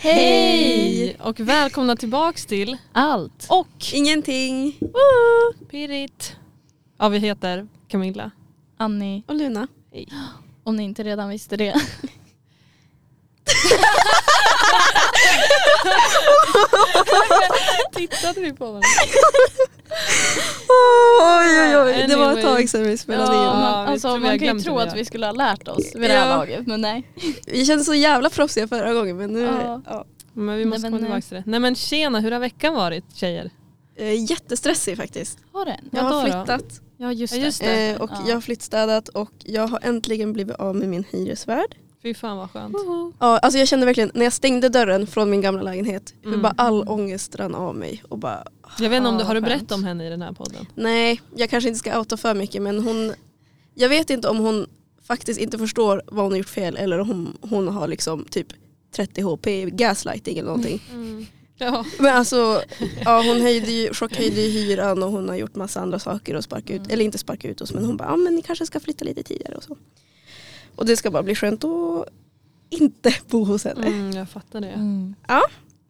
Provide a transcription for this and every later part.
Hej! Och välkomna tillbaks till Allt. och Ingenting. Woo! Pirrit. Ja, vi heter Camilla. Annie, Och Luna. om ni inte redan visste det. Tittade vi på varandra? Oj oj oj, det var ett tag sedan vi spelade Ja. in. man, alltså, har man kan ju tro att vi skulle ha lärt oss vid det här Ja. laget men nej. Vi kände så jävla proffsiga förra gången men nu... Ja. Ja. Men vi måste Nej, komma tillbaka till det. Nej men tjena, hur har veckan varit tjejer? Eh, Jättestressig faktiskt. Har den? Jag har flyttat Ja just Ja, det. just det. eh, och Ja. jag har flyttstädat och jag har äntligen blivit av med min hyresvärd. Fy fan vad skönt. Ja, alltså jag kände verkligen när jag stängde dörren från min gamla lägenhet hur Mm. bara all ångest rann av mig och bara Jag vet inte om du Ja, har du berättat om henne i den här podden? nej jag kanske inte ska outa för mycket men hon jag vet inte om hon faktiskt inte förstår vad hon har gjort fel eller om hon, hon har liksom typ 30 HP gaslighting eller någonting. Ja. Men alltså, ja, hon höjde ju, chockhöjde ju hyran och hon har gjort massa andra saker och sparka ut, Mm. eller inte sparka ut oss men hon bara, ja men ni kanske ska flytta lite tidigare och så. Och det ska bara bli skönt att inte bo hos henne. Mm, jag fattar det. Mm.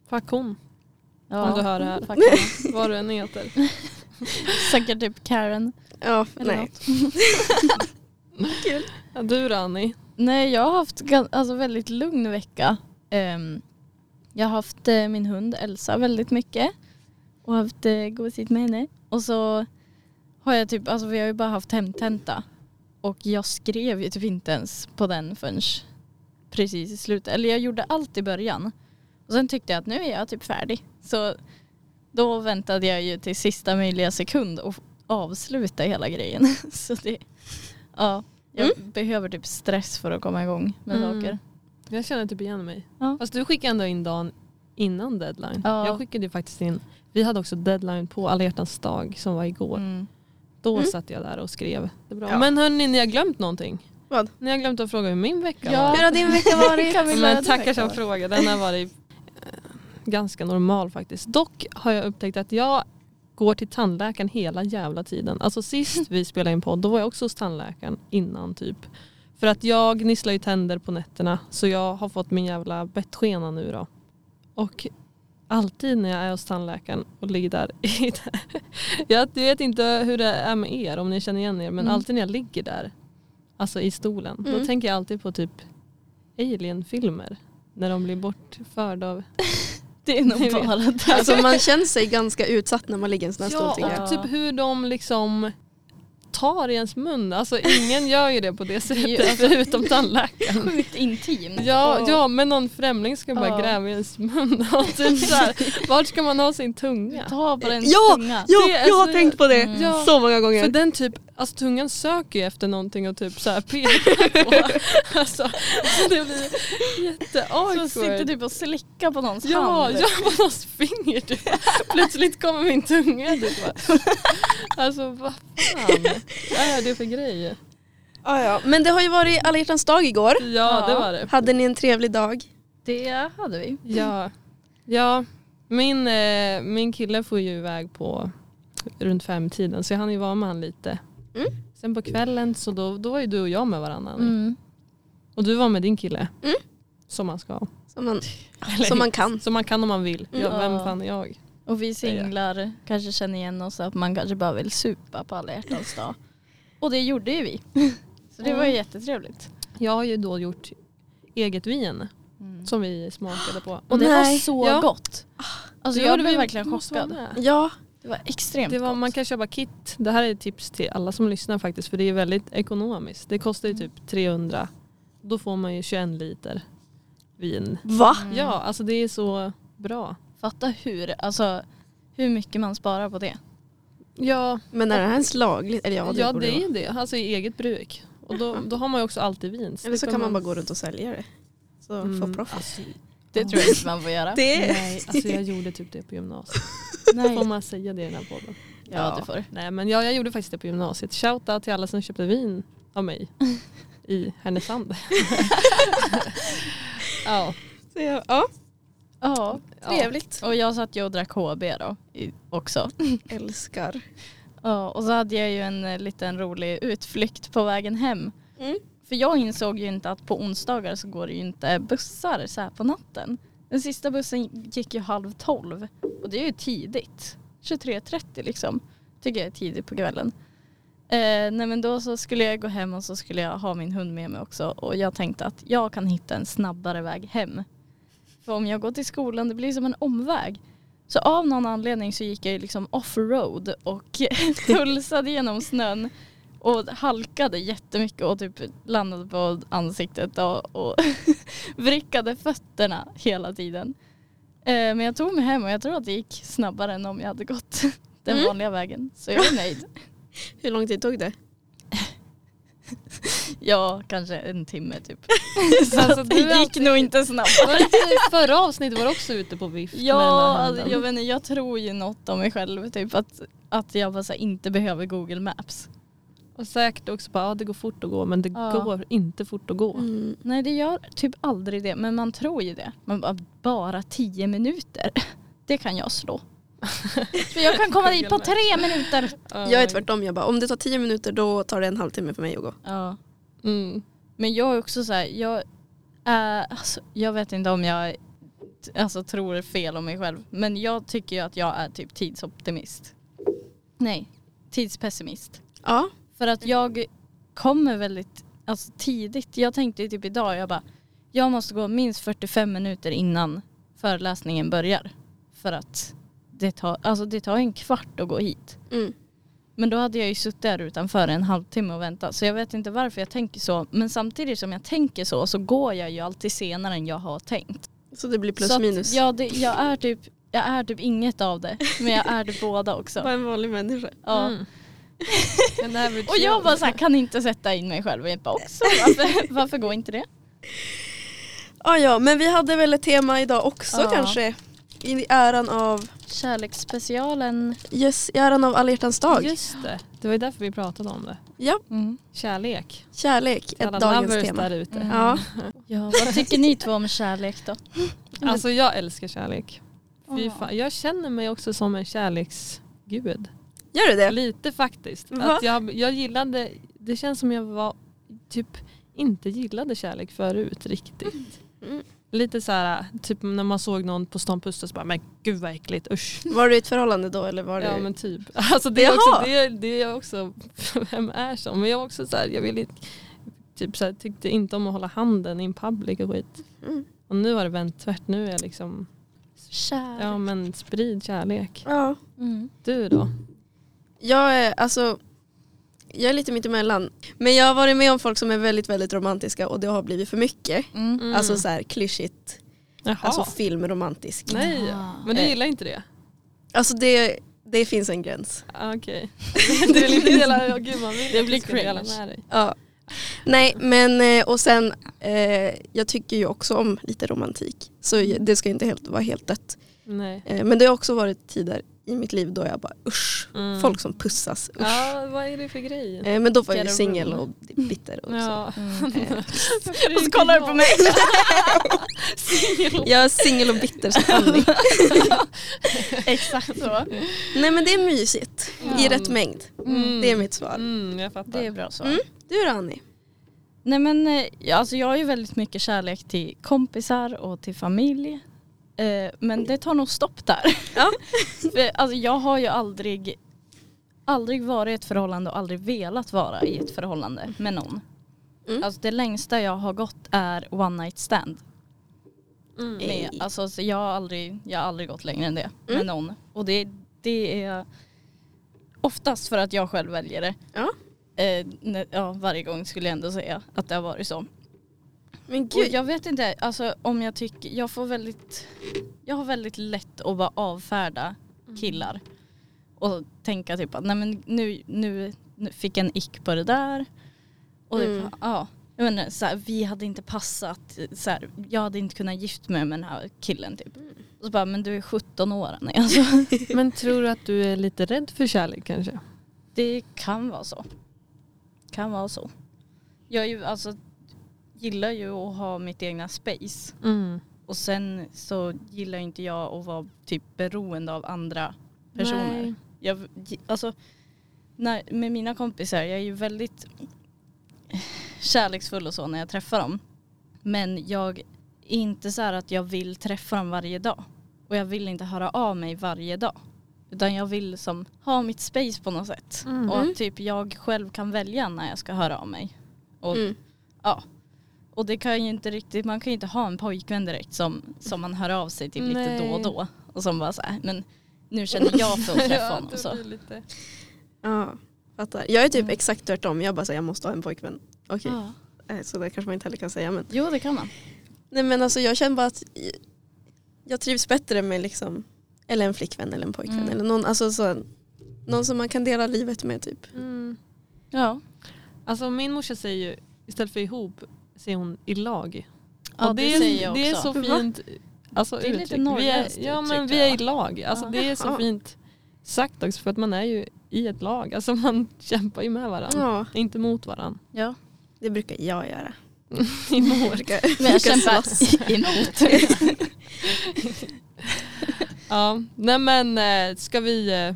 Fuck hon. Ja. Om du hör det här. Fuck Vad du än heter. Säkert typ Karen. Ja, Eller nej. något. Ja, du då Annie? Nej jag har haft alltså, väldigt lugn vecka. Ehm, jag har haft eh, min hund Elsa väldigt mycket. Och haft uh, gosigt med henne. Och så har jag typ, alltså vi har ju bara haft hemtenta. Och jag skrev ju typ inte ens på den förrän precis i slutet. Eller jag gjorde allt i början. Och sen tyckte jag att nu är jag typ färdig. Så då väntade jag ju till sista möjliga sekund och avsluta hela grejen. Så det, ja, jag behöver typ stress för att komma igång med Mm. saker. Jag känner typ igen mig. Ja. Fast du skickade ändå in dagen innan deadline. Ja. Jag skickade ju faktiskt in, vi hade också deadline på alla hjärtans dag som var igår. Mm. Då Mm. satt jag där och skrev. Det är bra. Ja. Men hörni, ni har glömt någonting. Vad? Ni har glömt att fråga hur min vecka Ja. var. Hur har din vecka varit? Men tackar som frågar. Den har varit eh, ganska normal faktiskt. Dock har jag upptäckt att jag går till tandläkaren hela jävla tiden. Alltså sist vi spelade in podd då var jag också hos tandläkaren innan typ. För att jag gnisslar ju tänder på nätterna så jag har fått min jävla bettskena nu då. Och alltid när jag är hos tandläkaren och ligger där. jag vet inte hur det är med er om ni känner igen er men Mm. alltid när jag ligger där alltså i stolen då Mm. tänker jag alltid på typ alien-filmer. När de blir bortförda av... Det är nog bara det. Alltså man känner sig ganska utsatt när man ligger i en sån här stol Ja, tycker jag. och typ hur de liksom tar i ens mun. Alltså ingen gör ju det på det sättet förutom tandläkaren. Sjukt intimt. Ja, Och- ja, men någon främling ska bara Ja. gräva i ens mun. Och typ så här, vart ska man ha sin tunga? Ta på den Ja, tunga. Ja, Det jag har så- tänkt på det Mm. Ja. så många gånger. För den typ, alltså tungan söker ju efter någonting och typ så här pekar på. Alltså, det blir Så jätteawkward. sitter typ och slickar på någons Ja, hand. ja på någons finger typ. Plötsligt kommer min tunga typ. bara. Alltså vad fan är det för grej? ja, ja. Men det har ju varit alla hjärtans dag igår. Ja det var det. Hade ni en trevlig dag? Det hade vi. Ja, ja min, eh, min kille får ju iväg på runt fem tiden så jag hann ju vara med han lite. Mm. Sen på kvällen så då, då var ju du och jag med varandra. Mm. Och du var med din kille. Mm. Som man ska. Som man, Eller, som man kan. Som man kan om man vill. Ja, Mm. vem Ja. fan är jag? Och vi singlar kanske känner igen oss att man kanske bara vill supa på alla hjärtans dag. Och det gjorde ju vi. Så det var ju jättetrevligt. Jag har ju då gjort eget vin Mm. som vi smakade på. Och det var Nej. så Ja. gott. Alltså Det jag var- blev verkligen chockad. Ja, Det var extremt Det var, gott. man kan köpa kit. Det här är ett tips till alla som lyssnar faktiskt för det är väldigt ekonomiskt. Det kostar ju Mm. typ 300. Då får man ju 21 liter vin. va? Mm. Ja, alltså det är så bra. Fatta hur, alltså, hur mycket man sparar på det. Ja, Men är det här ens lagligt? Eller ja, det, ja borde det vara. är det. Alltså i eget bruk. Och då, då har man ju också alltid vin. Eller så kan kan man bara gå runt och sälja det. Så Mm, få profit. Det tror jag inte man får göra. Det nej, alltså jag gjorde typ det på gymnasiet. Nej. Får man säga det i den här podden? Ja, det får Nej men ja, jag gjorde faktiskt det på gymnasiet. Shoutout till alla som köpte vin av mig i Härnösand. ja. Så jag, ja, Ja. trevligt. Och jag satt ju och drack HB då också. Älskar. Ja, och så hade jag ju en eh, liten rolig utflykt på vägen hem. Mm. För jag insåg ju inte att på onsdagar så går det ju inte bussar så här på natten. Den sista bussen gick ju halv tolv och det är ju tidigt. 23.30 liksom. Tycker jag är tidigt på kvällen. Eh, nej men då så skulle jag gå hem och så skulle jag ha min hund med mig också och jag tänkte att jag kan hitta en snabbare väg hem. För om jag går till skolan det blir som en omväg. Så av någon anledning så gick jag ju liksom off-road och pulsade genom snön och halkade jättemycket och typ landade på ansiktet och, och vrickade fötterna hela tiden. Eh, men jag tog mig hem och jag tror att det gick snabbare än om jag hade gått den Mm. vanliga vägen. Så jag är nöjd. Hur lång tid tog det? Ja, kanske en timme typ. Så Alltså, det gick alltid- nog inte i förra avsnittet var du också ute på vift Ja, där alltså, jag, vet inte, jag tror ju något om mig själv. Typ att, att jag bara så här, inte behöver Google Maps. Och säkert också bara, ja det går fort att gå men det Ja. går inte fort att gå. Mm. Nej det gör typ aldrig det. Men man tror ju det. Man bara, bara tio minuter. Det kan jag slå. För jag kan komma dit på tre minuter. Jag är tvärtom, jag bara, om det tar tio minuter då tar det en halvtimme för mig att gå. Ja. Mm. Men jag är också så här, jag, är, alltså, jag vet inte om jag alltså, tror fel om mig själv. Men jag tycker ju att jag är typ tidsoptimist. Nej, tidspessimist. Ja, För att jag kommer väldigt alltså, tidigt. Jag tänkte typ idag, jag bara, jag måste gå minst 45 minuter innan föreläsningen börjar. För att det tar, alltså, det tar en kvart att gå hit. mm. Men då hade jag ju suttit där utanför en halvtimme och väntat. Så jag vet inte varför jag tänker så. Men samtidigt som jag tänker så så går jag ju alltid senare än jag har tänkt. så det blir plus så att, minus. Ja, det, jag, är typ, jag är typ inget av det. Men jag är det båda också. Bara en vanlig människa. Ja. Mm. Och jag bara så här, kan inte sätta in mig själv i ett box. Varför, varför går inte det? Ja, ja, men vi hade väl ett tema idag också Ja. kanske. I äran av, Kärleksspecialen. yes, i äran av alla hjärtans dag. Just det, det var ju därför vi pratade om det. Ja, Mm. Kärlek. kärlek, Alla ett dagens tema. där ute. Mm. Ja. Ja, vad tycker ni två om kärlek då? Alltså jag älskar kärlek. Fy fan. Jag känner mig också som en kärleksgud. Gör du det? Lite faktiskt. Va? Att jag, jag gillade, det känns som jag var typ inte gillade kärlek förut riktigt. Mm. Lite så här, typ när man såg någon på stan pussa så bara men gud vad äckligt usch. Var du i ett förhållande då eller var Ja du? men typ. Alltså det är Jaha. också, det är, det är också, vem är så? Men jag var också så här, jag ville typ så här, tyckte inte om att hålla handen in public och skit. Mm. Och nu har det vänt tvärt, nu är jag liksom, Kär. ja men sprid kärlek. Ja. Mm. Du då? Jag är alltså jag är lite mittemellan. Men jag har varit med om folk som är väldigt väldigt romantiska och det har blivit för mycket. Mm. Mm. Alltså så här klyschigt. Jaha. Alltså filmromantisk. Nej, Ah. men du gillar inte det? Alltså det, det finns en gräns. Ah, Okej. oh, gud man vill Det blir cringe. Ja. Nej men eh, och sen eh, jag tycker ju också om lite romantik. Så det ska inte helt, vara helt dött. Nej. Eh, men det har också varit tider i mitt liv då jag bara usch. Mm. Folk som pussas, usch. Ja, vad är det för grej? Eh, men då var jag ju singel och bitter. Och så. Ja. Mm. Eh, Och så kollar du på mig. Jag är singel och bitter som Annie. Exakt så. Nej men det är mysigt i Ja. rätt mängd. Mm. Det är mitt svar. Mm, jag fattar. Det är bra så. Mm. Du då Annie? Nej men eh, alltså jag har ju väldigt mycket kärlek till kompisar och till familj. Eh, men det tar nog stopp där. Ja. För, alltså, jag har ju aldrig, aldrig varit i ett förhållande och aldrig velat vara i ett förhållande med någon. Mm. Alltså det längsta jag har gått är one night stand. Mm. Med, alltså, så jag, har aldrig, jag har aldrig gått längre än det med Mm. någon. Och det, det är oftast för att jag själv väljer det. Ja. Eh, ja, varje gång skulle jag ändå säga att det har varit så. Men Och gud. jag vet inte, alltså om jag tycker, jag får väldigt, jag har väldigt lätt att bara avfärda killar. Och tänka typ att nej men nu, nu, nu fick jag en ick på det där. Och typ, Mm. ja, jag menar, så här, vi hade inte passat, så här, jag hade inte kunnat gift mig med den här killen typ. Och så bara, men du är 17 år Annie. alltså. Men tror du att du är lite rädd för kärlek kanske? Det kan vara så. Kan vara så. Jag är ju, alltså, gillar ju att ha mitt egna space. Mm. Och sen så gillar inte jag att vara typ beroende av andra personer. Nej. Jag, alltså, när, med mina kompisar, jag är ju väldigt kärleksfull och så när jag träffar dem. Men jag inte så här att jag vill träffa dem varje dag. Och jag vill inte höra av mig varje dag. Utan jag vill som ha mitt space på något sätt. Mm. Och att typ jag själv kan välja när jag ska höra av mig. Och, Mm. ja. Och det kan ju inte riktigt, man kan ju inte ha en pojkvän direkt som, som man hör av sig till lite Nej. då och då. Och som bara så här, men nu känner jag för att träffa honom. det Så. lite... Ja, fattar. Jag är typ Mm. exakt tvärtom. Jag bara säger jag måste ha en pojkvän. Okej, Ja. eh, så det kanske man inte heller kan säga. Men, Jo det kan man. nej men alltså jag känner bara att jag trivs bättre med liksom, eller en flickvän eller en pojkvän. Mm. Eller någon, alltså så, någon som man kan dela livet med typ. Mm. Ja, Alltså min morsa säger ju, istället för ihop, säger hon i lag. ja Och det, är, säger jag också. Det är så fint alltså, Det är lite uttryck. vi är, Ja men vi är i lag. Alltså, Ja. Det är så fint sagt också för att man är ju i ett lag. Alltså man kämpar ju med varandra. Ja, Inte mot varandra. Ja. det brukar jag göra. Emot. Brukar, Men jag kämpar emot. Ja, nej men eh, ska vi eh,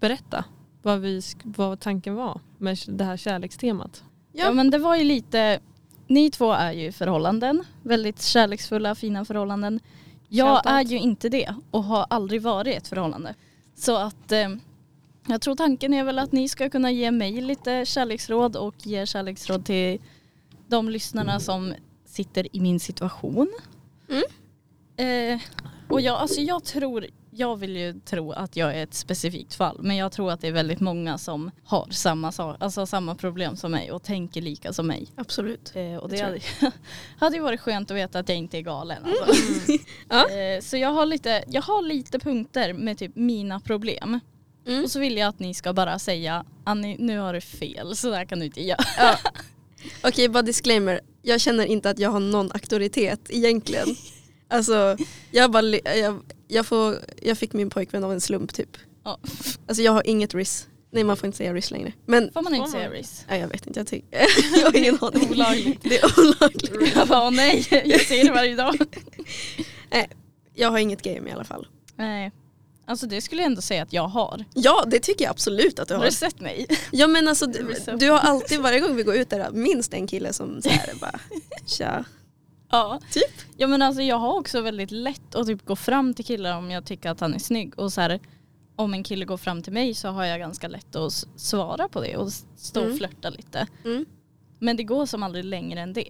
berätta vad, vi, vad tanken var med det här kärlekstemat? Ja. Ja men det var ju lite, ni två är ju förhållanden, väldigt kärleksfulla, fina förhållanden. Jag är ju inte det och har aldrig varit i ett förhållande. Så att eh, jag tror tanken är väl att ni ska kunna ge mig lite kärleksråd och ge kärleksråd till de lyssnarna som sitter i min situation. Mm. Eh, och jag, alltså jag tror, jag vill ju tro att jag är ett specifikt fall men jag tror att det är väldigt många som har samma, alltså samma problem som mig och tänker lika som mig. Absolut. Eh, och det hade, hade ju varit skönt att veta att jag inte är galen. Alltså. Ja. Eh, så jag har, lite, jag har lite punkter med typ mina problem. Mm. Och så vill jag att ni ska bara säga Annie nu har du fel så där kan du inte göra. Ja. Okej, bara disclaimer. Jag känner inte att jag har någon auktoritet egentligen. Alltså, jag, bara, jag, jag, får, jag fick min pojkvän av en slump typ. Ja. Alltså jag har inget RIS. Nej man får inte säga RIS längre. Men Får man inte Får säga? Riz? nej, jag vet inte, jag, tycker, jag har ingen aning. Olagligt. Det är olagligt. Jag bara åh nej, jag ser det varje dag. Jag har inget game i alla fall. Nej. Alltså det skulle jag ändå säga att jag har. Ja det tycker jag absolut att du Har har. du sett mig? Ja men alltså du, så du har alltid varje gång vi går ut där minst en kille som säger bara tja. Ja. Typ. Ja men alltså jag har också väldigt lätt att typ gå fram till killar om jag tycker att han är snygg och så här om en kille går fram till mig så har jag ganska lätt att svara på det och stå Mm. och flörta lite. Mm. Men det går som aldrig längre än det.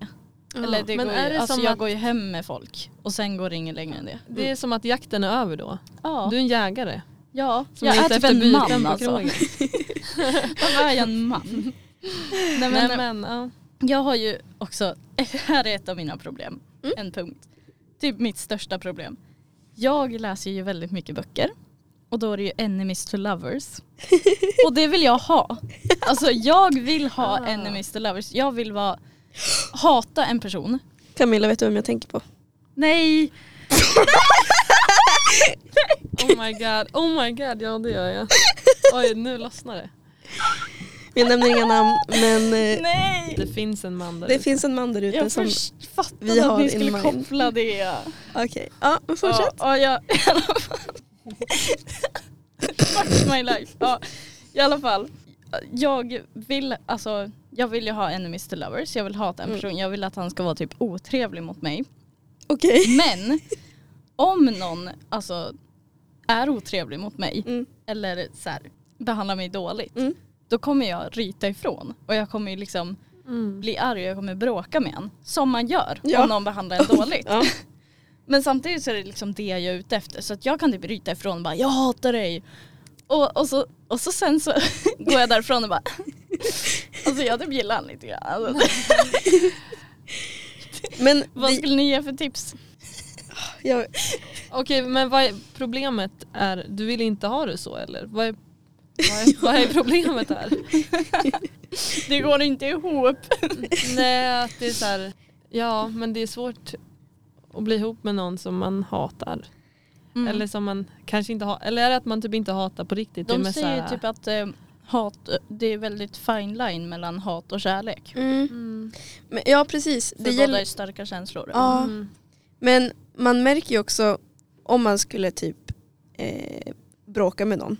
Ja. Eller det Men går är det alltså som jag att- går ju hem med folk och sen går det inget längre än det. Det är som att jakten är över då. Ja, Du är en jägare. ja. Som jag är typ en man alltså. Varför är jag en man? Nej, men, Nej men ja. Jag har ju också, här är ett av mina problem, Mm. en punkt. Typ mitt största problem. Jag läser ju väldigt mycket böcker och då är det ju enemies to lovers. och det vill jag ha. Alltså jag vill ha Ah. enemies to lovers. Jag vill vara, hata en person. Camilla vet du vem jag tänker på? Nej! Oh my god, oh my god, ja det gör jag. Oj nu lossnar det. Vi nämner inga namn men eh, Nej! Det finns en man där det ute. finns en man där ute Jag som... fattade vi har att ni skulle mind. koppla det. Okej, ja men fortsätt. Ja, ja, jag, i alla fall. Fuck my life. Ja, I alla fall. Jag vill, alltså, jag vill ju ha enemies to lovers. Jag vill hata en Mm. person. Jag vill att han ska vara typ otrevlig mot mig. Okej. Men om någon alltså, är otrevlig mot mig Mm. eller så här, behandlar mig dåligt. Mm. Då kommer jag ryta ifrån. Och jag kommer ju liksom Mm. bli arg och jag kommer bråka med en. Som man gör Ja. om någon behandlar en dåligt. Ja. Men samtidigt så är det liksom det jag är ute efter. Så att jag kan typ ryta ifrån och bara jag hatar dig. Och, och, så, och så sen så går jag därifrån och bara Alltså jag typ gillar han lite grann. Alltså, Men vad skulle ni ge för tips? jag, Okej men vad är problemet är, du vill inte ha det så eller? Vad är, vad är, problemet här? Det går inte ihop. Nej att det är så här, ja men det är svårt att bli ihop med någon som man hatar. Mm. Eller som man kanske inte har, eller är det att man typ inte hatar på riktigt? Det är De säger här- ju typ att eh, hat, det är väldigt fine line mellan hat och kärlek. mm, Mm. men, ja precis. För Det båda gäller, är starka känslor. Ja. Mm. men man märker ju också om man skulle typ eh, bråka med någon.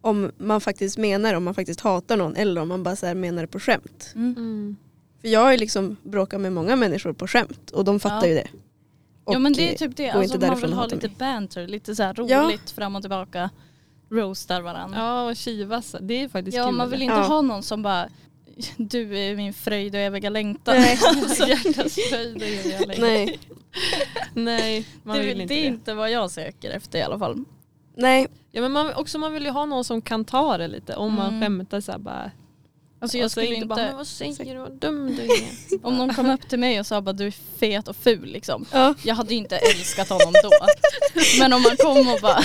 Om man faktiskt menar om man faktiskt hatar någon eller om man bara så här menar det på skämt. Mm. Mm. För jag har ju liksom bråkat med många människor på skämt och de fattar Ja. ju det. ja Och, men det är typ det, går alltså, inte man vill och ha lite mig. banter, lite så här Ja. roligt fram och tillbaka. Roastar varandra. Ja och kivas, det är faktiskt Ja kul. man vill inte Ja. ha någon som bara du är min fröjd och eviga längtan. Nej. Alltså, Hjärtats fröjd, det gör jag längre. Nej, Nej, man det, vill det inte är det. inte vad jag söker efter i alla fall. Nej, Ja, men man, också man vill ju ha någon som kan ta det lite om man Mm. skämtar så här bara. Alltså jag skulle inte inte, bara, men vad säger du, vad dum du är. om någon kom upp till mig och sa bara du är fet och ful liksom. ja. Jag hade ju inte älskat honom då. Men om man kom och bara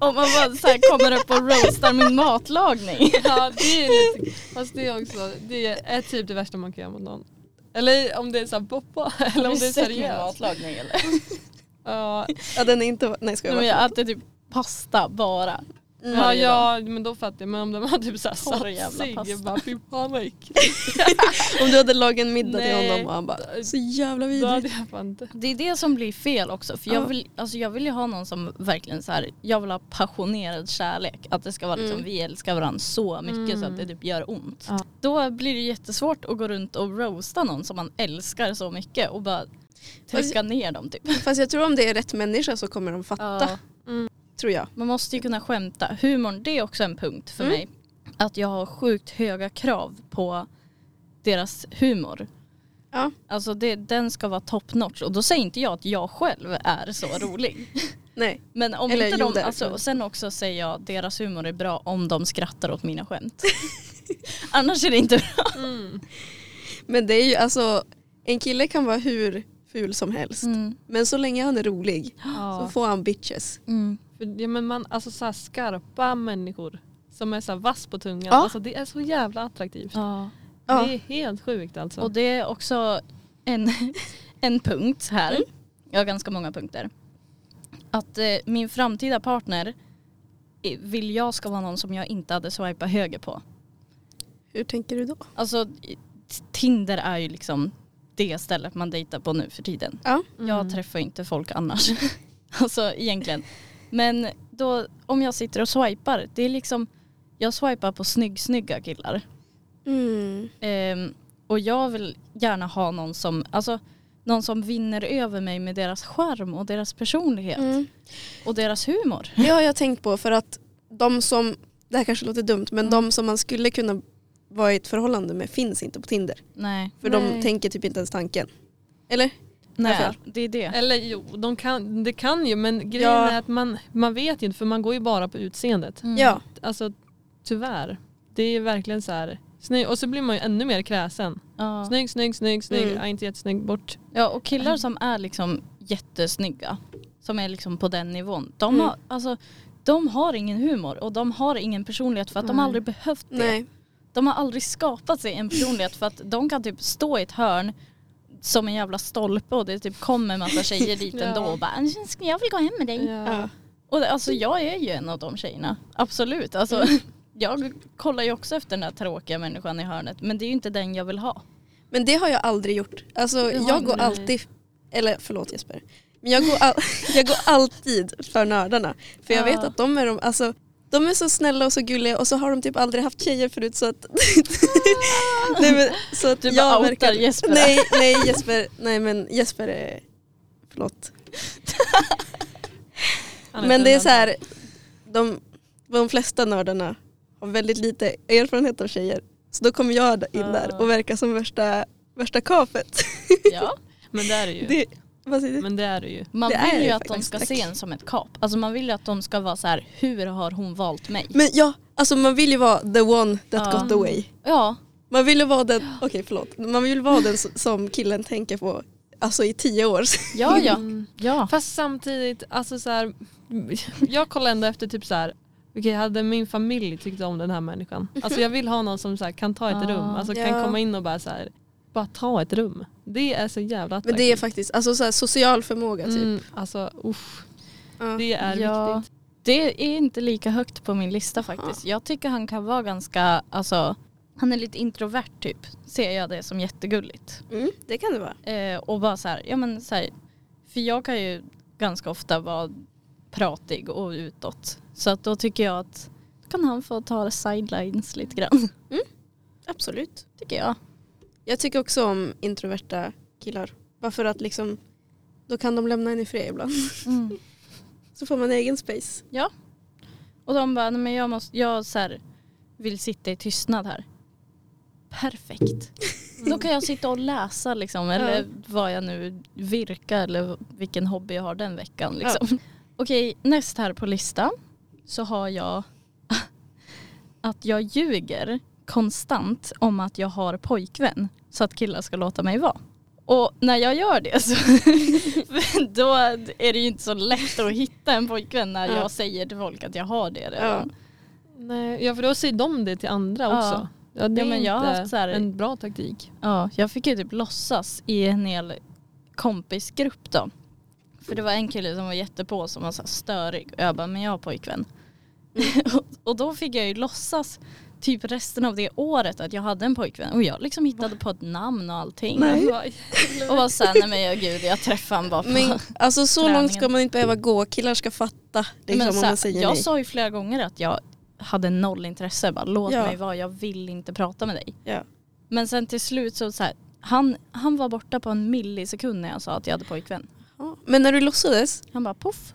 Om man bara så här kommer upp och roastar min matlagning. Ja det är lite, fast det är också, det är typ det värsta man kan göra mot någon. Eller om det är så här poppa, eller om det är sett min seriöst. matlagning eller? Ja, ja den är inte, nej ska Nej, jag men vara jag äter typ pasta bara. ja, Varje ja men då fattar jag, men om de har typ såhär pasta. jag bara fy fan vad. Om du hade lagat en middag till Nej. honom och han bara så jävla Då hade vidrigt. jag fan inte. Det är det som blir fel också. För jag, Ja. vill, alltså jag vill ju ha någon som verkligen så här, jag vill ha passionerad kärlek. Att det ska vara liksom, Mm. vi älskar varandra så mycket så Mm. att det typ gör ont. Ja. Då blir det jättesvårt att gå runt och roasta någon som man älskar så mycket och bara trycka ner dem typ. Fast jag tror om det är rätt människa så kommer de fatta, Ja. Mm. tror jag. Man måste ju kunna skämta. Humorn det är också en punkt för Mm. mig. Att jag har sjukt höga krav på deras humor. Ja. Alltså det, den ska vara top notch och då säger inte jag att jag själv är så rolig. Nej. Men om Eller inte de, alltså, och sen också säger jag att deras humor är bra om de skrattar åt mina skämt. Annars är det inte bra. Mm. Men det är ju alltså, en kille kan vara hur ful som helst. Mm. Men så länge han är rolig så Ja. får han bitches. Mm. För, ja, men man, alltså så här skarpa människor som är så här vass på tungan, Ja. alltså, det är så jävla attraktivt. Ja. Det är helt sjukt alltså. Och det är också en, en punkt här. Mm. Jag har ganska många punkter. Att eh, min framtida partner eh, vill jag ska vara någon som jag inte hade swipat höger på. Hur tänker du då? Alltså Tinder är ju liksom det stället man dejtar på nu för tiden. Ja. Mm. Jag träffar inte folk annars. alltså egentligen. Men då om jag sitter och swipar, det är liksom jag swipar på snygg snygga killar. Mm. Ehm, och jag vill gärna ha någon som, alltså någon som vinner över mig med deras charm och deras personlighet Mm. och deras humor. Det har jag tänkt på för att de som, det här kanske låter dumt, men Mm. de som man skulle kunna vara i ett förhållande med finns inte på Tinder. Nej, För de Nej. tänker typ inte ens tanken. Eller? nej det är det. Eller jo, de kan, det kan ju men grejen Ja. är att man, man vet ju inte för man går ju bara på utseendet. Mm. Ja. Alltså tyvärr. Det är verkligen så här. Snygg, och så blir man ju ännu mer kräsen. Ja. Snygg, snygg, snygg, snygg. Mm. Ja, inte jättesnygg, bort. ja och killar som är liksom jättesnygga, som är liksom på den nivån, de, Mm. har, alltså, de har ingen humor och de har ingen personlighet för att de Nej. aldrig behövt det. Nej. De har aldrig skapat sig en personlighet för att de kan typ stå i ett hörn som en jävla stolpe och det typ kommer massa tjejer dit Ja. ändå och bara jag vill gå hem med dig. Ja. Och det, alltså jag är ju en av de tjejerna. Absolut. Alltså, Mm. Jag kollar ju också efter den där tråkiga människan i hörnet men det är ju inte den jag vill ha. Men det har jag aldrig gjort. Alltså, jag går alltid, eller förlåt Jesper. Men jag går, all, jag går alltid för nördarna. För jag Ja. vet att de är, de, alltså, de är så snälla och så gulliga och så har de typ aldrig haft tjejer förut så att... nej, men, så att Du bara jag outar Jesper. Nej, nej Jesper, nej men Jesper är... Förlåt. Men det är så här, de, de flesta nördarna har väldigt lite erfarenhet av tjejer. Så då kommer jag in där Ah. och verkar som värsta, värsta kapet. Ja. Men det är det ju. Det, vad säger du? Men det är det ju. Man Det är vill ju det att de faktiskt, ska tack. se en som ett kap. Alltså man vill ju att de ska vara så här, hur har hon valt mig? Men ja, alltså man vill ju vara the one that Ja. got away. Ja, Man vill ju vara den, okej förlåt, man vill vara den s- som killen tänker på alltså i tio år. ja, ja. Mm. ja. Fast samtidigt, alltså så här, jag kollar ändå efter typ så här. Okej, hade min familj tyckt om den här människan? Alltså jag vill ha någon som så här, kan ta ett Ah. rum, alltså Ja. kan komma in och bara så här, bara ta ett rum. Det är så jävla attraktivt. Men det är faktiskt, alltså så här, social förmåga typ. mm, Alltså usch, Ja. det är Ja. viktigt. Det är inte lika högt på min lista faktiskt. Jag tycker han kan vara ganska, alltså han är lite introvert typ. Ser jag det som jättegulligt. Mm, det kan det vara. Eh, och bara så här, ja men så här, för jag kan ju ganska ofta vara pratig och utåt. Så att då tycker jag att kan han få ta sidelines lite grann. Absolut. tycker jag. Jag tycker också om introverta killar. Bara för att liksom, då kan de lämna en i fred ibland. Mm. Så får man egen space. Och de bara, nej men jag, måste, jag så här, vill sitta i tystnad här. Perfekt. Då kan jag sitta och läsa liksom, eller vad jag nu virkar eller vilken hobby jag har den veckan. Liksom. Okej, näst här på listan så har jag att jag ljuger konstant om att jag har pojkvän så att killar ska låta mig vara. Och när jag gör det så då är det ju inte så lätt att hitta en pojkvän när Ja. jag säger till folk att jag har det redan. Nej, ja för då säger de det till andra Ja. också. Ja, det Ja, är men jag inte haft så här- en bra taktik. Ja, jag fick ju typ låtsas i en hel kompisgrupp då. För det var en kille som var jättepå som var så störig och jag bara, men jag har pojkvän. och, och då fick jag ju låtsas typ resten av det året att jag hade en pojkvän och jag liksom hittade på ett namn och allting. Nej. Och var såhär, nej men jag, gud jag träffade honom bara på Men alltså så Träningen. långt ska man inte behöva gå. Killar ska fatta liksom, men om så man här, säger jag nej. sa ju flera gånger att jag hade noll intresse. Bara, Låt Ja. mig vara, jag vill inte prata med dig. Ja. Men sen till slut så, så här, han, han var borta på en millisekund när jag sa att jag hade pojkvän. Ja. Men när du låtsades, Han bara poff.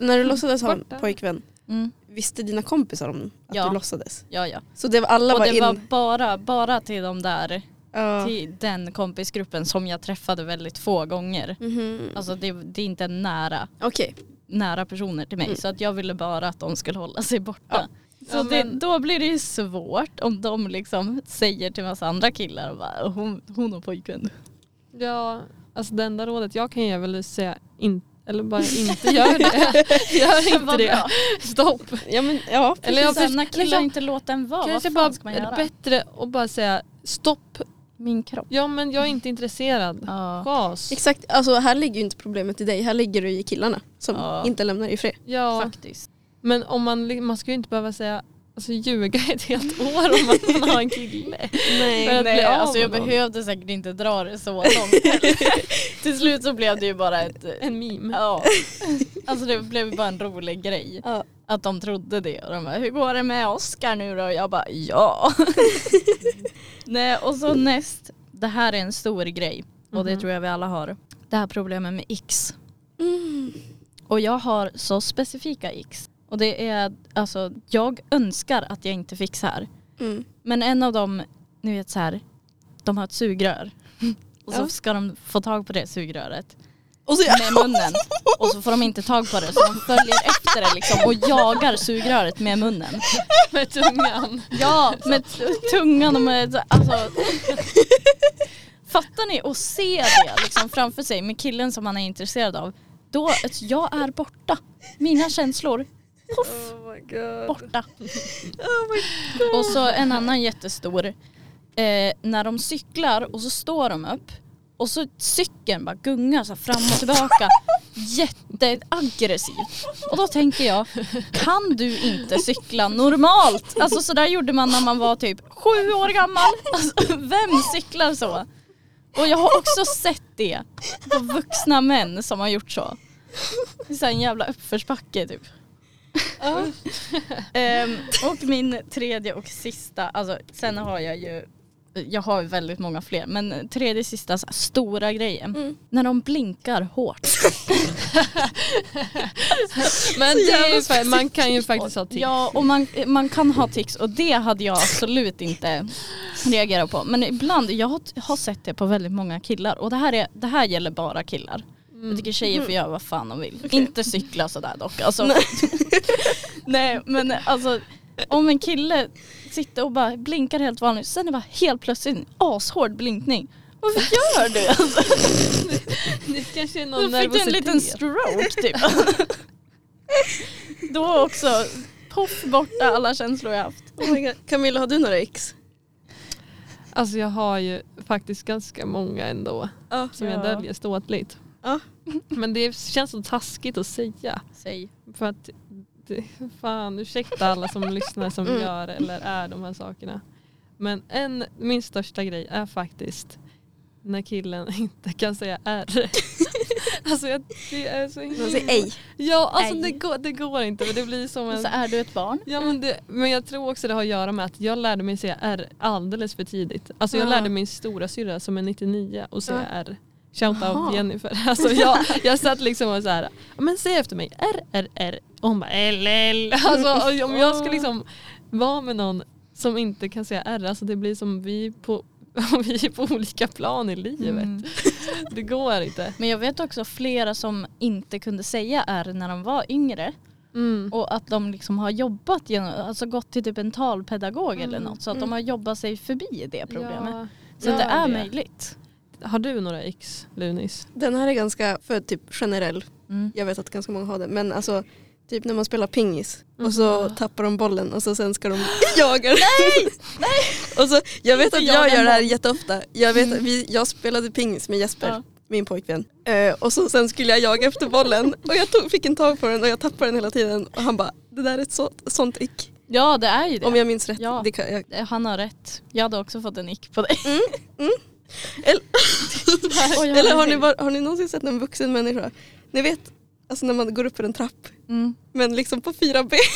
när du låtsades ha en pojkvän, Mm. Visste dina kompisar om att Ja. du låtsades? Ja ja. Så det var, alla Och var det in... var bara, bara till de där, Ja. till den kompisgruppen som jag träffade väldigt få gånger. Mhm. Alltså det, det är inte nära, Okej. nära personer till mig Mm. så att jag ville bara att de skulle hålla sig borta. Så Ja, det, men- då blir det ju svårt om de liksom säger till massa andra killar och bara, hon, hon har pojkvän. Ja, alltså det enda rådet jag kan ge är väl att säga in, eller bara inte gör det. Gör inte det. bra. Stopp. Ja men ja. Eller jag förs- när killar inte låter en vara, vad fan bara ska man är det göra? bättre att bara säga stopp. Min kropp. Ja men jag är inte intresserad. Ja. Gas. Exakt, alltså här ligger ju inte problemet i dig, här ligger det i killarna som Ja. inte lämnar dig i fred. Ja, Faktiskt. men om man, man ska ju inte behöva säga Alltså ljuga ett helt år om att man har en kille. Nej. Nej, alltså jag någon. behövde säkert inte dra det så långt. Till slut så blev det ju bara ett... En meme. Ja. Alltså det blev bara en rolig grej. Ja. Att de trodde det. Och de bara, hur går det med Oscar nu då? Och jag bara, ja. Nej, och så näst, det här är en stor grej. Och det Mhm. tror jag vi alla har. Det här problemet med X. Mm. Och jag har så specifika X. Och det är alltså, jag önskar att jag inte fick så här. Mm. Men en av dem, ni vet så här, de har ett sugrör. Och så Ja. ska de få tag på det sugröret Och så, med munnen. Och så får de inte tag på det så de följer efter det liksom och jagar sugröret med munnen. Med tungan. Ja, med tungan och med alltså. Fattar ni? Och se det liksom framför sig med killen som man är intresserad av. Då, jag är borta. Mina känslor, poff, oh borta. Oh. Och så en annan jättestor. Eh, när de cyklar och så står de upp och så cykeln bara gungar så fram och tillbaka. Jätteaggressivt. Och då tänker jag, kan du inte cykla normalt? Alltså så där gjorde man när man var typ sju år gammal. Alltså, vem cyklar så? Och jag har också sett det på vuxna män som har gjort så. Det är en jävla uppförsbacke typ. Ehm, och min tredje och sista, alltså sen har jag ju, jag har ju väldigt många fler, men tredje sista så här, stora grejen. Mm. När de blinkar hårt. Men det är ju, man kan ju faktiskt ha tics. Ja och man, man kan ha tics och det hade jag absolut inte reagerat på. Men ibland, jag har, har sett det på väldigt många killar och det här, är, det här gäller bara killar. Jag tycker tjejer får göra vad fan de vill. Inte cykla sådär dock. Alltså. Nej men alltså om en kille sitter och bara blinkar helt vanligt sen är det bara helt plötsligt en ashård blinkning. Varför gör du? Alltså, Det kanske är då någon fick du en liten stroke typ. Då också, poff borta alla känslor jag haft. Oh my god. Camilla har du några ex? Alltså jag har ju faktiskt ganska många ändå Ja. som jag Ja. döljer ståtligt. Ja. Men det känns så taskigt att säga. Säg. För att, det, fan ursäkta alla som lyssnar som Mm. gör eller är de här sakerna. Men en, min största grej är faktiskt när killen inte kan säga R. Alltså jag, det är så himla... säger ej. Ja alltså Ej. det går, det går inte det blir som en... Så är du ett barn? Ja, men, det, men jag tror också det har att göra med att jag lärde mig säga R alldeles för tidigt. Alltså jag Ja. lärde min stora syra som är 99 och säga Ja. R. Shout Jaha. out Jennifer. Alltså jag, jag satt liksom och så här, "Ja, men säg efter mig, R, R, R. Och hon bara L, L. Alltså om jag ska liksom vara med någon som inte kan säga R, alltså det blir som vi på vi är på olika plan i livet. Mm. Det går inte. Men jag vet också flera som inte kunde säga R när de var yngre. Mm. Och att de liksom har jobbat genom, alltså gått till typ en talpedagog eller Mm, något. Så att mm. de har jobbat sig förbi det problemet. Ja, så gör det är möjligt. Har du några X, Lunis? Den här är ganska för typ generell. Mm. Jag vet att ganska många har det. Men alltså typ när man spelar pingis och så Mhm. tappar de bollen och så sen ska de jaga den. Nej! Och så, jag vet att jag gör det här jätteofta. Jag, vet, att vi, jag spelade pingis med Jesper, Ja. min pojkvän. Eh, och så sen skulle jag jaga efter bollen och jag tog, fick en tag på den och jag tappade den hela tiden. Och han bara, det där är ett så, sånt ick. Ja det är ju det. Om jag minns rätt. Ja. Det kan, jag, Han har rätt. Jag hade också fått en nick på dig. Eller Oj, eller har, ni, var, har ni någonsin sett en vuxen människa? Ni vet, alltså när man går upp för en trapp Mm. men liksom på fyra ben.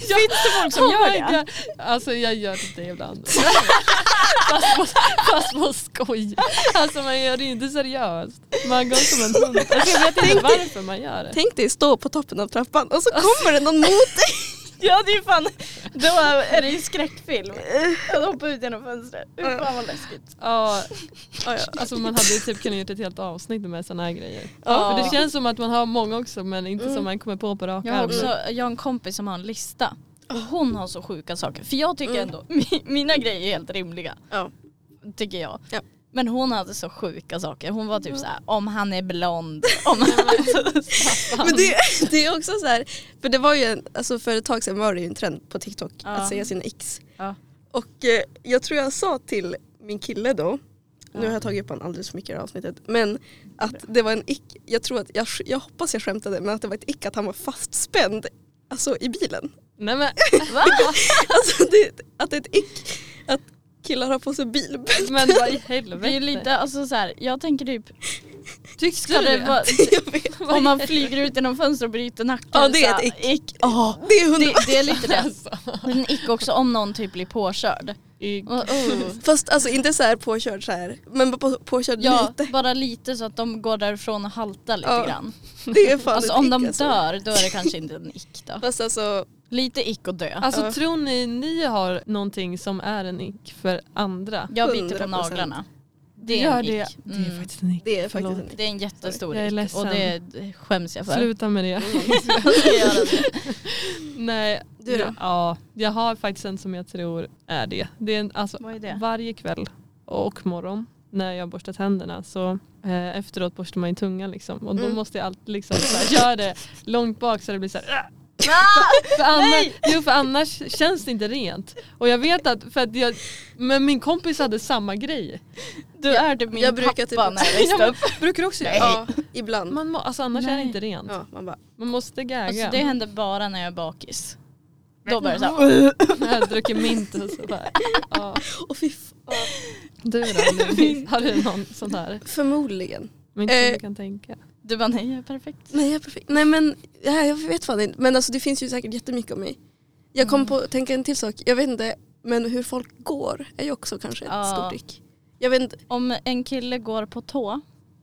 Finns det folk som Oh gör det? Alltså jag gör det ibland. fast, på, fast på skoj. Alltså man gör det ju inte seriöst. Man går som en hund. Alltså, jag vet inte varför man gör det. Tänk dig stå på toppen av trappan och så kommer det någon mot dig. Ja det är fan, då är det ju skräckfilm. Jag hoppar ut genom fönstret. Fy fan vad läskigt. Ja, alltså man hade ju typ kunnat gjort ett helt avsnitt med sådana här grejer. Ja. För det känns som att man har många också men inte Mm. som man kommer på på rak Jag har, också, jag har en kompis som har en lista. Och hon har så sjuka saker. För jag tycker Mm. ändå, mi- mina grejer är helt rimliga. Ja. Tycker jag. Ja. Men hon hade så sjuka saker. Hon var typ så här: om han är blond. Om han Men det, det är också så här, för det var ju en, alltså för ett tag sedan var det ju en trend på TikTok Ja. att säga sina x. Ja. Och eh, jag tror jag sa till min kille då, nu har jag tagit upp honom alldeles för mycket i det här avsnittet, men att det var en ick, jag tror att, jag, jag hoppas jag skämtade, men att det var ett ick att han var fastspänd alltså i bilen. Nej men, Va? Alltså det, att det är ett ick killar har på sig bilbälte. men vad i Det är helvete. lite, alltså så här, jag tänker typ, Tyckte du det vet. om man flyger ut genom fönstret och bryter nacken. Ja, det är ett ick. ick. Ja, Det är det, det är lite det. Alltså. En ick också om någon typ blir påkörd. Och, oh. Fast alltså inte så här påkörd så här, men på, påkörd Ja, lite. bara lite så att de går därifrån och haltar lite Ja. grann. Det är fan Alltså om ick, de alltså. dör då är det kanske inte en ick då. Fast alltså, Lite ick och dö. Alltså Ja. tror ni ni har någonting som är en ick för andra? Jag biter på 100%. naglarna. Det är Gör en det. ick. Det är Mm. faktiskt en ick. det är faktiskt en Det är en jättestor Jag är ick ledsen. och det skäms jag för. Sluta med det. Göra det. Mm. Nej, Du då? ja, ja, jag har faktiskt en som jag tror är det. det, är en, alltså, Vad är det? Varje kväll och morgon när jag borstar tänderna så eh, efteråt borstar man ju tungan liksom. Och då Mm. måste jag alltid liksom så här, göra det långt bak så det blir så här, "Äh!" För, annars, jo, för annars känns det inte rent. Och jag vet att, för att jag, men min kompis hade samma grej. Du är typ min jag brukar pappa typ- när jag Ja, växte upp. brukar också Ja, ibland. Man må, alltså annars är det Nej. inte rent. Ja, man bara, Man måste gagga. Alltså det händer bara när jag är bakis. Då börjar det såhär. Jag har druckit mint och sådär. Ja. och fy ja. Du då? Har du någon sån här? Förmodligen. Men inte som Eh. du kan tänka. Du bara nej jag är perfekt. Nej jag är perfekt. Nej men ja, jag vet fan inte. Men alltså det finns ju säkert jättemycket om mig. Jag kom Mm. på att tänka en till sak. Jag vet inte, men hur folk går är ju också kanske ett Ja. stort ick. Jag vet inte, Om en kille går på tå.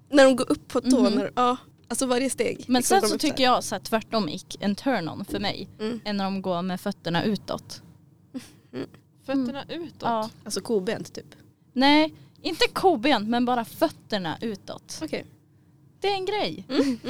när de går upp på tå, Mhm. när, ja, alltså varje steg. Men liksom sen så tycker jag så här, tvärtom ick, en turn-on för mig. Mm. Än när de går med fötterna utåt. Fötterna utåt? Ja. Alltså kobent typ. Nej, inte kobent men bara fötterna utåt. Okej. Det är en grej.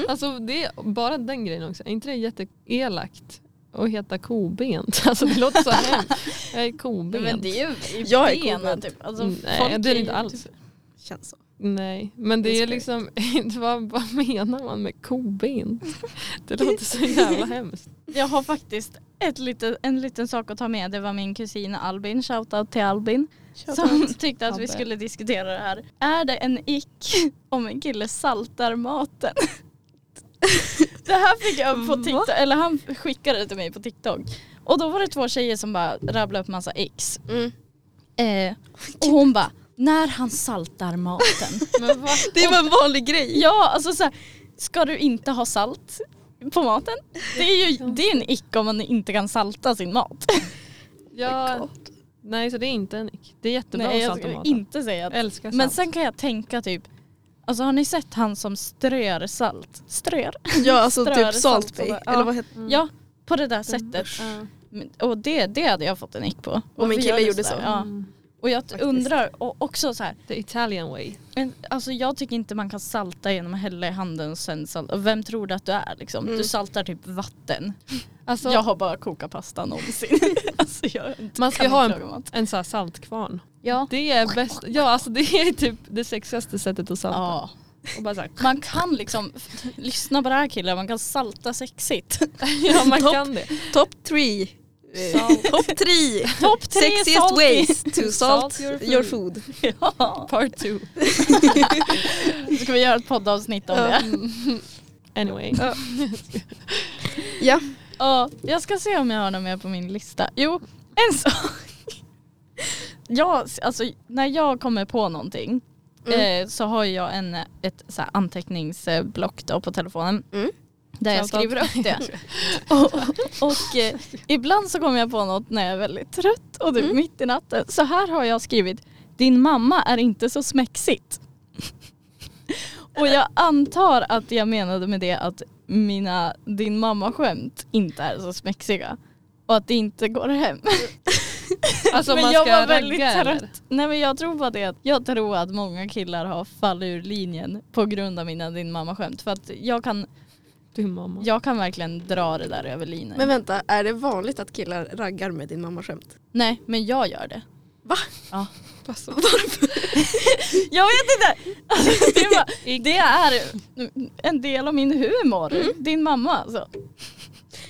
Alltså det är bara den grejen också. Är inte det jätteelakt att heta kobent? Alltså det låter så hemskt. Jag är kobent. Men det är ju Jag är kobent. typ. Alltså, Nej folk det är det inte alls. Typ, Känns så. Nej men det är Inspiration. liksom, vad, vad menar man med kobent? Det låter så jävla hemskt. jag har faktiskt ett lite, en liten sak att ta med. Det var min kusin Albin, shoutout till Albin. Som tyckte att vi skulle diskutera det här. Är det en ick om en kille saltar maten? det här fick jag upp på? TikTok, eller han skickade det till mig på TikTok. Och då var det två tjejer som bara rabblade upp massa icks. Mm. Eh, och hon bara, när han saltar maten. Det är bara en vanlig grej. ja, alltså så här, ska du inte ha salt på maten? Det är ju det är en ick om man inte kan salta sin mat. Ja, nej så det är inte en ick. Det är jättebra Nej, att jag salta skulle maten. inte säga att Älskar salt. Men sen kan jag tänka typ, alltså har ni sett han som strör salt? Strör? Ja alltså Strör typ salt Salt. Eller vad heter Mm. Ja, på det där sättet. Ja. Men- Och det, det hade jag fått en ick på. Om en Varför kille gjorde sådär? så. Ja. Mm. Och jag Faktiskt. undrar, och också så här, The Italian way. en, alltså jag tycker inte man kan salta genom att hälla i handen och sen salta. Och vem tror du att du är liksom? Mm. Du saltar typ vatten. Alltså, jag har bara kokat pasta någonsin. alltså man ska ha en, en här saltkvarn. Ja. Det är bäst. Ja alltså det är typ det sexigaste sättet att salta. ja. Så Man kan liksom, lyssna på det här killar, man kan salta sexigt. ja man Topp. kan det. Top three. Salt. Top three. Topp tre Sexiest salty. ways to salt, Salt your your food. food. Ja. Part two. Ska vi göra ett poddavsnitt om Ja. det? Anyway. Ja. Ja, jag ska se om jag har något mer på min lista. Jo, en sak. Ja, alltså när jag kommer på någonting Mm. eh, så har jag en, ett så anteckningsblock på telefonen. Mm. Där jag skriver upp det. och och eh, ibland så kommer jag på något när jag är väldigt trött och typ Mm. mitt i natten. Så här har jag skrivit, din mamma är inte så smexigt. och jag antar att jag menade med det att mina din mamma-skämt inte är så smexiga. Och att det inte går hem. Alltså men jag var väldigt ragga, eller? trött. Nej men jag tror på det. Jag tror att många killar har fallit ur linjen på grund av mina din mamma-skämt. För att jag kan, Din mamma. jag kan verkligen dra det där över linjen. Men vänta, är det vanligt att killar raggar med din mamma skämt? Nej men jag gör det. Va? Ja. Alltså, Jag vet inte! Alltså, det, är bara, det är en del av min humor. Mm. Din mamma alltså.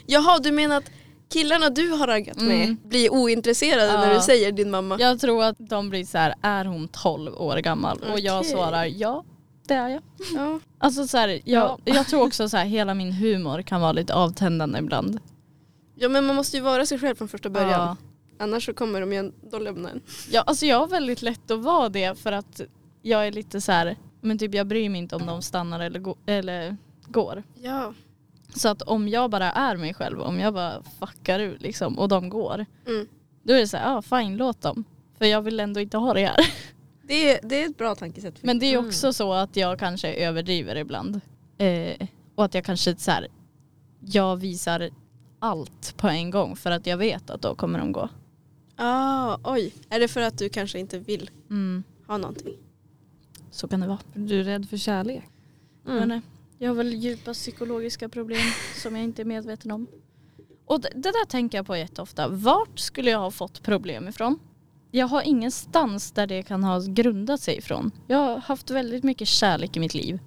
Jaha, du menar att killarna du har raggat med Mm. blir ointresserade Ja. när du säger din mamma? Jag tror att de blir så här, är hon 12 år gammal? Och jag svarar ja, det är jag. Ja. Alltså så här, jag, Ja. jag tror också så här, hela min humor kan vara lite avtändande ibland. ja men man måste ju vara sig själv från första början. Ja. Annars så kommer de ju då lämna en. Ja, alltså jag har väldigt lätt att vara det för att jag är lite så här, men typ jag bryr mig inte om de stannar eller, gå, eller går. Ja. Så att om jag bara är mig själv, om jag bara fuckar ur liksom och de går, Mm. då är det så här, ja fine låt dem. För jag vill ändå inte ha det här. Det, är, det är ett bra tankesätt. Men det är Mm. också så att jag kanske överdriver ibland. Eh, och att jag kanske så här, jag visar allt på en gång för att jag vet att då kommer de gå. ah, oj. Är det för att du kanske inte vill Mm, ha någonting? så kan det vara. du är rädd för kärlek. Men, Mm. eh, jag har väl djupa psykologiska problem som jag inte är medveten om. Och det, det där tänker jag på jätteofta. Vart skulle jag ha fått problem ifrån? Jag har ingenstans där det kan ha grundat sig ifrån. Jag har haft väldigt mycket kärlek i mitt liv.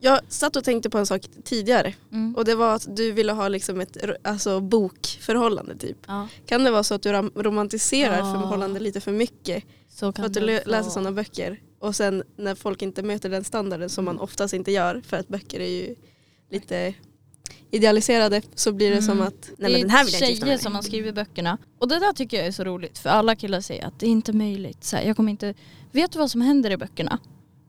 Jag satt och tänkte på en sak tidigare Mm. och det var att du ville ha liksom ett alltså, bokförhållande typ. Ja, Kan det vara så att du romantiserar Ja. förhållande lite för mycket? så För kan att du läser sådana böcker och sen när folk inte möter den standarden som man oftast inte gör för att böcker är ju lite idealiserade så blir det Mm. som att nej det men den här vill jag inte tjejer som har skrivit böckerna. Och det där tycker jag är så roligt för alla killar säger att det är inte möjligt. Så här, jag kommer inte... Vet du vad som händer i böckerna?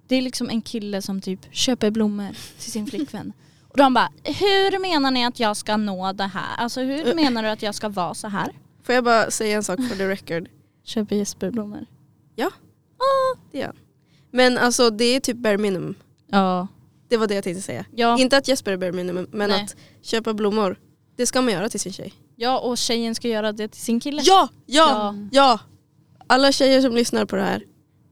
Det är liksom en kille som typ köper blommor till sin flickvän. Och de bara, hur menar ni att jag ska nå det här? Alltså hur menar du att jag ska vara så här? Får jag bara säga en sak för the record? Köper Jesper blommor. Det är han. Men alltså det är typ bare minimum. Ja. Det var det jag tänkte säga. Ja, Inte att Jesper är bare minimum men Nej. att köpa blommor det ska man göra till sin tjej. ja, och tjejen ska göra det till sin kille. Ja, ja, Ja. ja! Alla tjejer som lyssnar på det här.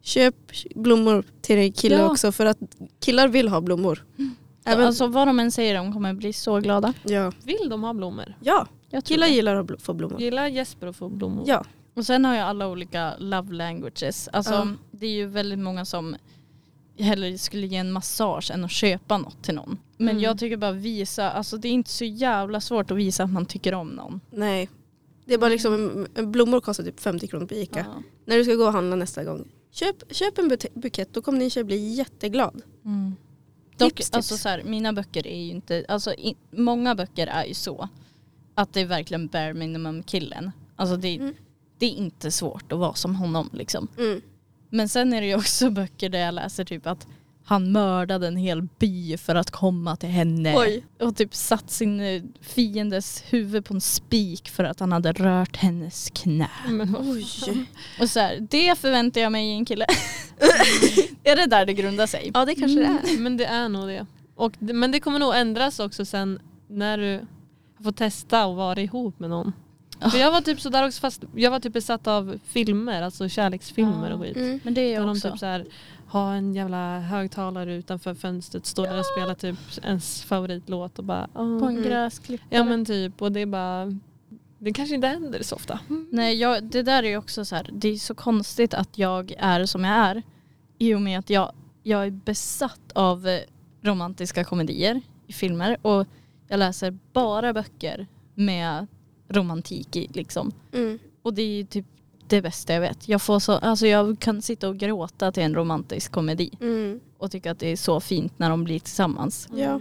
Köp blommor till din kille Ja. också för att killar vill ha blommor. Även, Alltså vad de än säger, de kommer bli så glada. ja. Vill de ha blommor? ja, Jag tror killar det. gillar att bl- få blommor. Gillar Jesper att få blommor? Ja. Och sen har jag alla olika love languages. Alltså Ja. det är ju väldigt många som hellre skulle ge en massage än att köpa något till någon. Men Mm. jag tycker bara visa, alltså det är inte så jävla svårt att visa att man tycker om någon. Nej. Det är bara liksom, blommor kostar typ 50 kronor på Ica. Ja. När du ska gå och handla nästa gång. Köp, köp en bukett, då kommer din tjej bli jätteglad. Mm. Dock, Tips, alltså så här, mina böcker är ju inte, alltså i, många böcker är ju så att det är verkligen bare minimum killen. Alltså det, Mm. det är inte svårt att vara som honom liksom. Mm. Men sen är det ju också böcker där jag läser typ att han mördade en hel by för att komma till henne. Oj. Och typ satt sin eh, fiendes huvud på en spik för att han hade rört hennes knä. Men Oj. Och så här, det förväntar jag mig i en kille. är det där det grundar sig? Ja det kanske det är. Men det är nog det. Och. Men det kommer nog ändras också sen när du får testa och vara ihop med någon. För jag var typ sådär också fast jag var typ besatt av filmer, alltså kärleksfilmer och skit. Mm. Men det är jag de också. typ så här, har en jävla högtalare utanför fönstret, står där och spelar typ ens favoritlåt och bara åh. På en Mm. gräsklippare. Ja men typ och det är bara det kanske inte händer så ofta. Nej, jag, det där är ju också så här, det är så konstigt att jag är som jag är. I och med att jag, jag är besatt av eh, romantiska komedier i filmer och jag läser bara böcker med romantik i liksom. Mm. Och det är typ det bästa jag vet. Jag, får så, alltså jag kan sitta och gråta till en romantisk komedi Mm. och tycka att det är så fint när de blir tillsammans. Ja.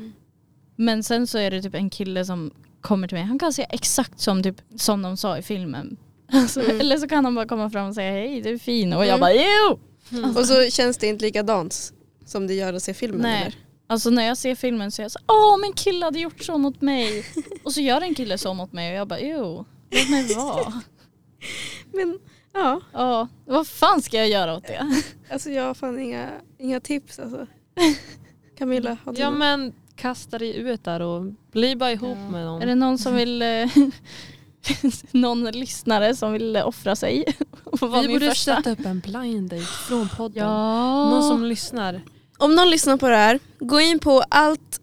Men sen så är det typ en kille som kommer till mig. Han kan säga exakt som, typ, som de sa i filmen. Alltså, Mm. Eller så kan han bara komma fram och säga hej du är fin och jag Mm. bara jo! Mm. Och så känns det inte likadant som det gör att se filmen Nej. eller? Alltså när jag ser filmen så är jag så åh min kille hade gjort så mot mig. och så gör en kille så mot mig och jag bara jo, låt mig vara. Men ja, Ja, vad fan ska jag göra åt det? alltså jag har fan inga, inga tips alltså. Camilla, har du Ja något? men kasta dig ut där och bli bara ihop Ja. med någon. Är det någon som vill eh, någon lyssnare som vill offra sig Vi borde första? sätta upp en blind date från podden. Ja. Någon som lyssnar. Om någon lyssnar på det här, gå in på allt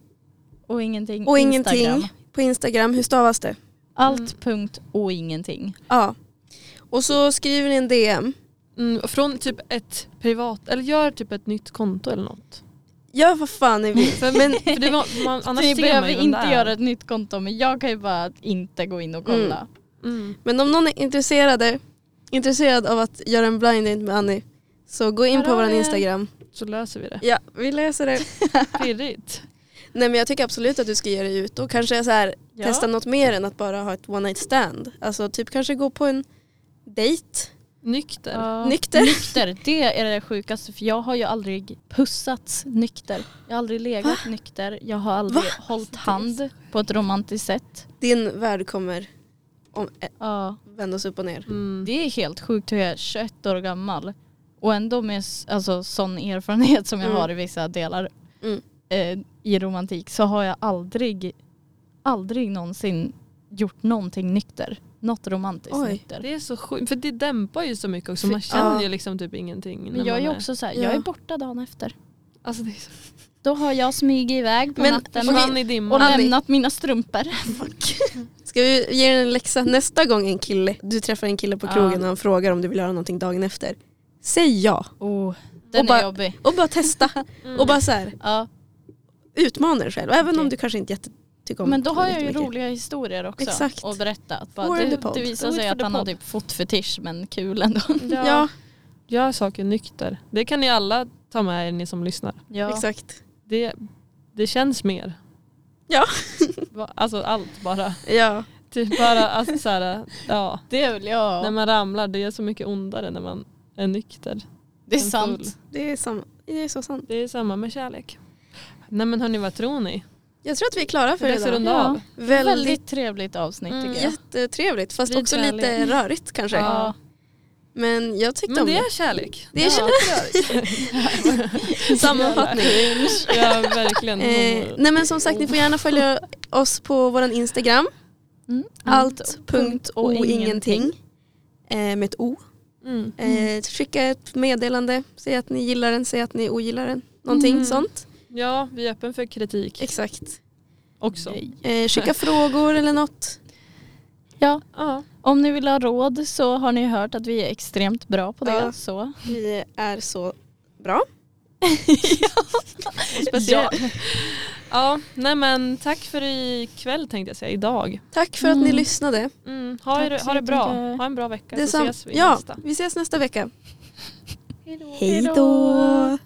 och ingenting. och Instagram. ingenting på Instagram. Hur stavas det? Allt punkt och ingenting. Ja. Och så skriver ni en DM. Mm, från typ ett privat, eller gör typ ett nytt konto eller något. Gör vad fan ni vill. För, men, för det var, man, annars Ni ser behöver inte göra ett nytt konto men jag kan ju bara inte gå in och kolla. Mm. Men om någon är intresserade, intresserad av att göra en blind date med Annie så gå in Hör på vår. Instagram. Så löser vi det. Ja, vi läser det. Pirrigt. Nej men jag tycker absolut att du ska ge dig ut och kanske så här, Ja. testa något mer än att bara ha ett one night stand. Alltså typ kanske gå på en dejt. Nykter. Ja. Nykter. Nykter, det är det sjukaste för jag har ju aldrig pussats nykter. Jag har aldrig legat nykter. Jag har aldrig hållit hand på ett romantiskt sätt. Din värld kommer om, eh, Ja. vändas upp och ner. Mm. Det är helt sjukt hur jag är 21 år gammal och ändå med alltså, sån erfarenhet som jag Mm. har i vissa delar Mm. eh, i romantik så har jag aldrig, aldrig någonsin gjort någonting nykter. Något romantiskt Oj. nykter. Det är så sjukt, för det dämpar ju så mycket också. Man känner Ja. ju liksom typ ingenting. när Men jag är också så här, Ja. jag är borta dagen efter. Alltså det är så... Då har jag smugit iväg på Men- natten och. Annie. lämnat mina strumpor. Ska vi ge dig en läxa nästa gång en kille, du träffar en kille på Ja. krogen och han frågar om du vill göra någonting dagen efter. Säg ja Oh, den Och bara- är jobbig. och bara testa Mm. och bara så här, Ja. utmana dig själv. Även om Okej. du kanske inte tycker om Men då har jag ju roliga historier också Exakt. att berätta. Att bara, det, det visar sig att han har typ fotfetisch men kul ändå. Ja. Ja, Gör saker nykter. Det kan ni alla ta med er ni som lyssnar. Ja. exakt. Det, det känns mer. Ja. Alltså allt bara. Ja. Typ bara att så här, ja. Det vill jag. När man ramlar det är så mycket ondare när man är nykter. det är än sant. full. Det är, samma, det är så sant. Det är samma med kärlek. Nej men hörni vad tror ni? Jag tror att vi är klara Det för är dags att idag. runda av. Väldigt, Väldigt trevligt avsnitt Mm. tycker jag. jättetrevligt fast Sprid också kärlek. lite rörigt kanske. Ja. Men jag tyckte Men om det det. är kärlek. Det är Ja. Sammanfattning. Ja verkligen. Eh, nej men som sagt ni får gärna följa oss på vår Instagram. Mm. Allt, punkt och och ingenting. Eh, med ett O. Mm. Eh, skicka ett meddelande, säg att ni gillar den, säg att ni ogillar den. Någonting Mm. sånt. Ja vi är öppen för kritik Exakt. också. Eh, skicka frågor eller något. Ja, Ja. om ni vill ha råd så har ni hört att vi är extremt bra på det. Ja. Så. Vi är så bra. Speciellt. Ja. nej men tack för ikväll tänkte jag säga, idag. Tack för att ni Mm. lyssnade. Mm. Ha, så ha det bra, ha en bra vecka Det är så ses vi ja, nästa. vi ses nästa vecka. Hejdå. Hej då!